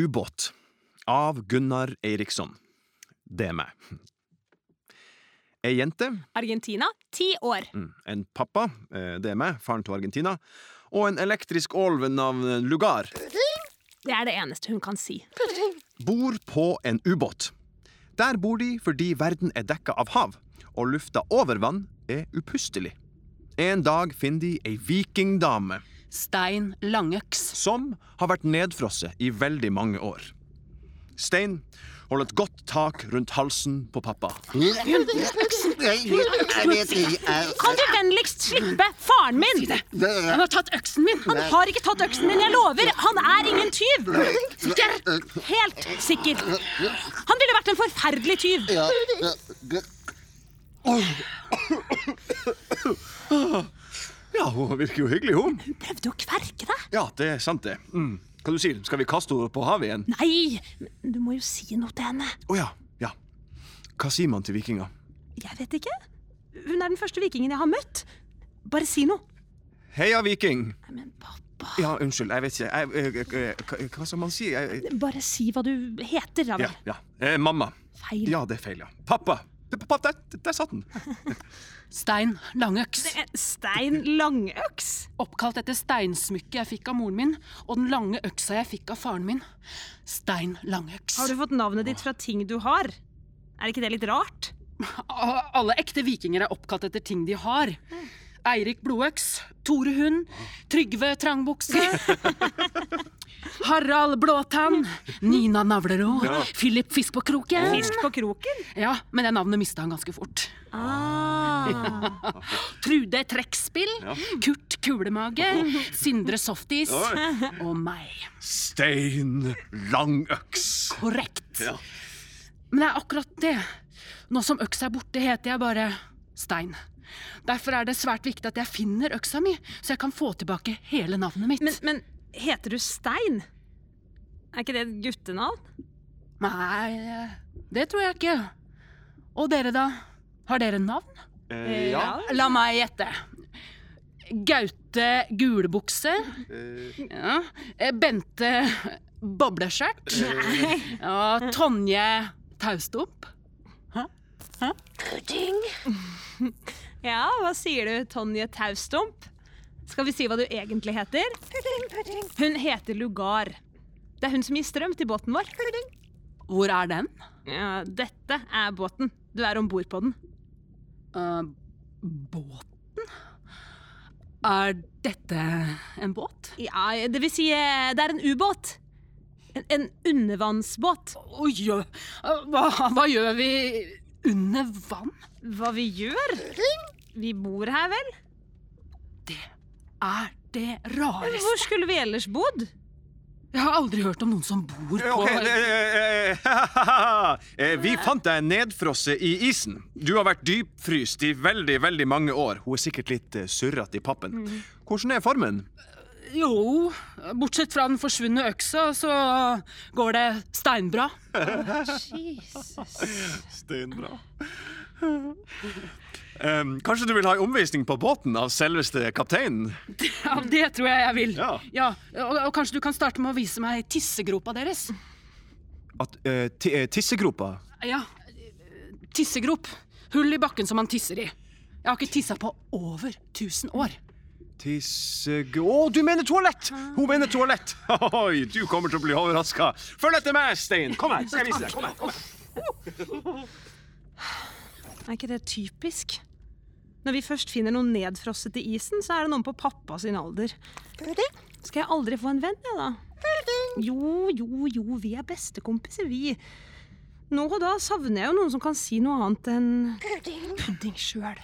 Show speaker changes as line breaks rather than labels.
ubåt av Gunnar Eiriksson. Det er meg. Ei jente,
Argentina, ti år.
mm, en pappa, eh, det er meg, faren til Argentina, og en elektrisk ål ved navn Lugar
Det er det eneste hun kan si.
bor på en ubåt. Der bor de fordi verden er dekka av hav, og lufta over vann er upustelig. En dag finner de ei vikingdame
Stein Langøks.
som har vært nedfrosset i veldig mange år. Stein holder et godt tak rundt halsen på pappa.
Kan du vennligst slippe faren min?
Han har tatt øksen min!
Han har ikke tatt øksen min, jeg lover! Han er ingen tyv! Helt sikker. Han ville vært en forferdelig tyv.
Ja,
hun virker jo hyggelig, hun.
Hun prøvde å kverke deg.
Ja, det er sant, det. Mm. Hva du sier Skal vi kaste henne på havet igjen?
Nei, men du må jo si noe til henne.
Å ja. Ja. Hva sier man til vikinger?
Jeg vet ikke. Hun er den første vikingen jeg har møtt. Bare si noe.
Heia, viking!
Nei, men pappa
Ja, unnskyld, jeg vet ikke. Jeg, jeg, jeg, hva, hva skal man si? Jeg, jeg,
Bare si hva du heter, da
ja, ja. Eh, mamma.
Feil.
Ja, det er feil, ja. Pappa. Der, der satt den.
Stein Langøks.
Eh, Stein Langøks.
Oppkalt etter steinsmykket jeg fikk av moren min, og den lange øksa jeg fikk av faren min. Stein Langøks.
Har du fått navnet ditt fra ting du har? Er ikke det litt rart?
Alle ekte vikinger er oppkalt etter ting de har. Eirik Blodøks, Tore Hund, Trygve Trangbukse. Harald Blåtann, Nina Navlero, Philip Fisk på kroken.
Fisk på kroken?
Ja, men det navnet mista han ganske fort.
Ah.
Trude Trekkspill, Kurt Kulemage, Sindre Softis og meg.
Stein Langøks.
Korrekt.
Ja.
Men det er akkurat det. Nå som øksa er borte, heter jeg bare Stein. Derfor er det svært viktig at jeg finner øksa mi, så jeg kan få tilbake hele navnet mitt.
Men, men heter du Stein? Er ikke det et guttenavn?
Nei, det tror jeg ikke. Og dere, da? Har dere navn?
Eh, ja.
La meg gjette. Gaute Gulbukse. Ja. Eh, Bente Bobleskjørt. Ja, Tonje Taustump.
Ja, hva sier du, Tonje Taustump? Skal vi si hva du egentlig heter? Hun heter Lugar. Det er hun som gir strøm til båten vår.
Hvor er den?
Ja, dette er båten. Du er om bord på den.
Eh, båten? Er dette en båt?
Ja, det vil si, eh, det er en ubåt. En, en undervannsbåt.
Oi, oi, hva, hva gjør vi under vann?
Hva vi gjør? Vi bor her, vel?
Det er det rareste.
Hvor skulle vi ellers bodd?
Jeg har aldri hørt om noen som bor på
okay, eh, eh, eh, Vi fant deg nedfrosset i isen. Du har vært dypfryst i veldig veldig mange år. Hun er sikkert litt uh, surrete i pappen. Hvordan er formen?
Jo, bortsett fra den forsvunne øksa, så går det steinbra. Jesus.
Steinbra. Um, kanskje du vil ha en omvisning på båten av selveste kapteinen?
Ja, Det tror jeg jeg vil.
Ja.
og, og kanskje du kan starte med å vise meg tissegropa deres?
At, uh, tissegropa
Ja, tissegrop. Hull i bakken som man tisser i. Jeg har ikke tissa på over 1000 år.
Tissegro... Å, du mener toalett! Hun mener toalett! Oi, du kommer til å bli overraska. Følg etter meg, Stein. Kom her, skal jeg vise deg. Kom her.
Er ikke det typisk? Når vi først finner noe nedfrosset i isen, så er det noen på pappa sin alder. Skal jeg aldri få en venn, jeg, da? Jo, jo, jo, vi er bestekompiser, vi. Nå og da savner jeg jo noen som kan si noe annet enn pudding sjøl.